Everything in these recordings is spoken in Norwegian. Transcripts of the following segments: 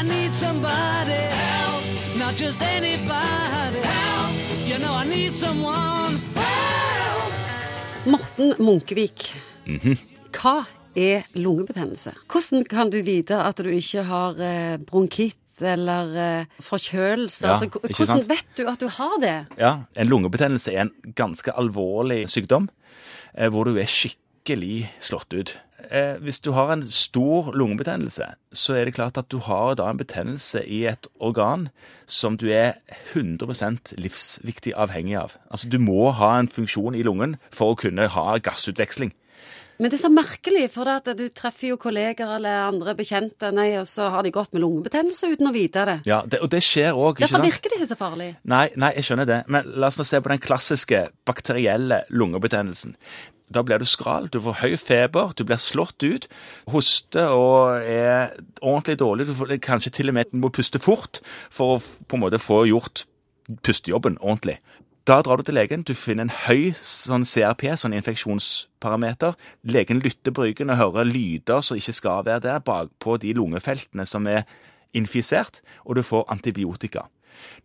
I need somebody help, not just anybody help. You know I need someone help. Morten Munkevik. Hva er lungebetennelse? Hvordan kan du vite at du ikke har eh, bronkitt eller eh, forkjølelse? Ja, altså, hvordan vet du at du har det? Ja, En lungebetennelse er en ganske alvorlig sykdom eh, hvor du er skikkelig slått ut. Eh, hvis du har en stor lungebetennelse, så er det klart at du har da en betennelse i et organ som du er 100% livsviktig avhengig av. Altså Du må ha en funksjon i lungen for å kunne ha gassutveksling. Men det er så merkelig, for det at du treffer jo kolleger eller andre bekjente, nei, og så har de gått med lungebetennelse uten å vite det. Ja, det, Og det skjer òg, Derfor virker det ikke så farlig. Nei, nei, jeg skjønner det. Men la oss nå se på den klassiske bakterielle lungebetennelsen. Da blir du skral, du får høy feber, du blir slått ut, hoster og er ordentlig dårlig. Du får, kanskje til og med må puste fort for å på en måte få gjort pustejobben ordentlig. Da drar du til legen, du finner en høy sånn CRP, sånn infeksjonsparameter. Legen lytter på ryggen og hører lyder som ikke skal være der, bakpå de lungefeltene som er infisert, og du får antibiotika.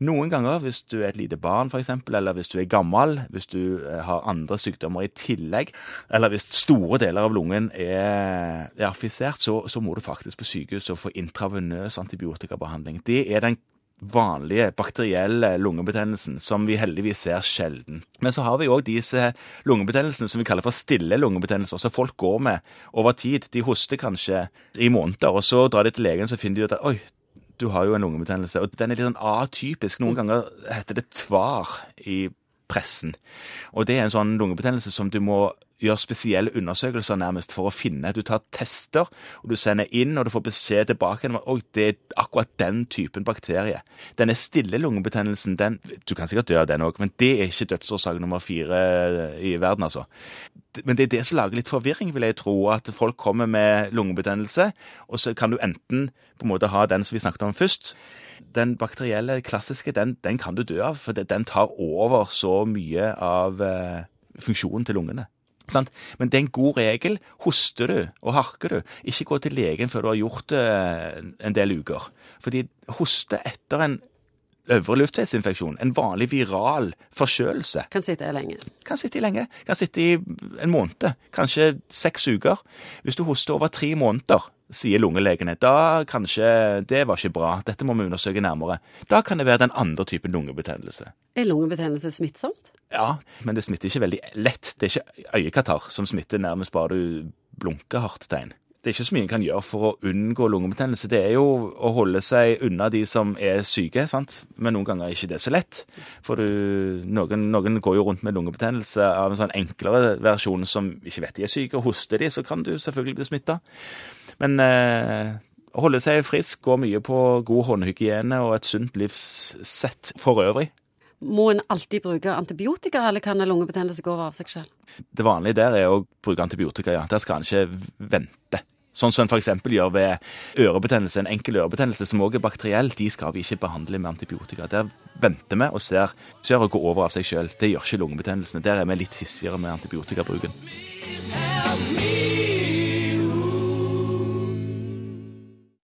Noen ganger, hvis du er et lite barn f.eks., eller hvis du er gammel, hvis du eh, har andre sykdommer i tillegg, eller hvis store deler av lungen er affisert, så, så må du faktisk på sykehus og få intravenøs antibiotikabehandling. Det er den vanlige bakterielle lungebetennelsen, som vi heldigvis ser sjelden. Men så har vi òg disse lungebetennelsene som vi kaller for stille lungebetennelser, som folk går med over tid. De hoster kanskje i måneder, og så drar de til legen, så finner de ut at oi, du har jo en lungebetennelse. Og den er litt sånn atypisk. Noen ganger heter det tvar i pressen. Og det er en sånn lungebetennelse som du må gjøre spesielle undersøkelser nærmest for å finne. Du tar tester, og du sender inn, og du får beskjed tilbake om at det er akkurat den typen bakterie. Denne stille lungebetennelsen, den, du kan sikkert dø av den òg, men det er ikke dødsårsak nummer fire i verden, altså. Men det er det som lager litt forvirring, vil jeg tro. At folk kommer med lungebetennelse, og så kan du enten på en måte ha den som vi snakket om først. Den bakterielle, klassiske, den, den kan du dø av, for den tar over så mye av eh, funksjonen til lungene. Sant? Men det er en god regel. Hoster du og harker du, ikke gå til legen før du har gjort det en del uker. Fordi hoste etter en øvre luftveisinfeksjon, en vanlig viral forkjølelse, Kan sitte lenge. kan sitte i lenge. Kan sitte i en måned, kanskje seks uker. Hvis du hoster over tre måneder, sier lungelegene, da kanskje det var ikke bra, dette må vi undersøke nærmere. Da kan det være den andre typen lungebetennelse. Er lungebetennelse smittsomt? Ja, men det smitter ikke veldig lett. Det er ikke øyekatarr som smitter nærmest bare du blunker hardt tegn. Det er ikke så mye en kan gjøre for å unngå lungebetennelse. Det er jo å holde seg unna de som er syke, sant? men noen ganger er ikke det så lett. For du, noen, noen går jo rundt med lungebetennelse av en sånn enklere versjon som ikke vet de er syke, og hoster de, så kan du selvfølgelig bli smitta. Men eh, å holde seg frisk går mye på god håndhygiene og et sunt livssett for øvrig. Må en alltid bruke antibiotika, eller kan en lungebetennelse gå over av seg selv? Det vanlige der er å bruke antibiotika, ja. Der skal en ikke vente. Sånn som en f.eks. gjør ved ørebetennelse. En enkel ørebetennelse som også er bakteriell, de skal vi ikke behandle med antibiotika. Der venter vi og ser, ser å gå over av seg sjøl. Det gjør ikke lungebetennelsene. Der er vi litt hissigere med antibiotikabruken. Help me